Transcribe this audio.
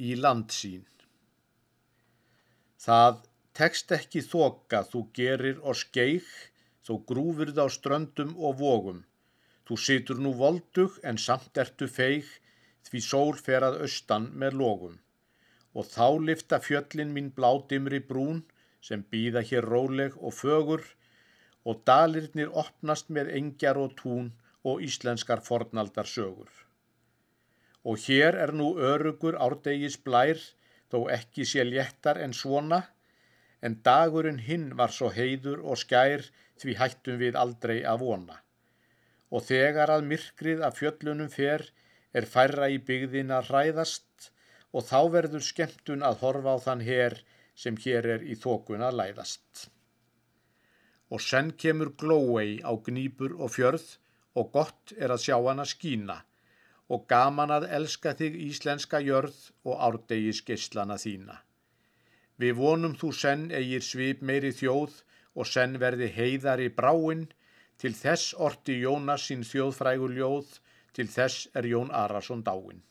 í landsín. Það tekst ekki þoka þú gerir og skeið, þó grúfurð á ströndum og vogum. Þú situr nú voldug en samt ertu feig, því sól fer að austan með logum. Og þá lifta fjöllin mín bládimri brún, sem býða hér róleg og fögur, og dalirnir opnast með engjar og tún og íslenskar fornaldar sögur. Og hér er nú örugur árdegis blær, þó ekki sé léttar en svona, en dagurinn hinn var svo heiður og skær því hættum við aldrei að vona. Og þegar að myrkrið af fjöllunum fer, er færra í byggðin að hræðast, og þá verður skemmtun að horfa á þann her sem hér er í þókun að læðast. Og senn kemur glóei á gnýpur og fjörð, og gott er að sjá hana skína, og gaman að elska þig íslenska jörð og árdegis geyslana þína. Við vonum þú senn eigir svip meiri þjóð og senn verði heiðar í bráinn, til þess orti Jónas sín þjóðfrægur ljóð, til þess er Jón Arason dáinn.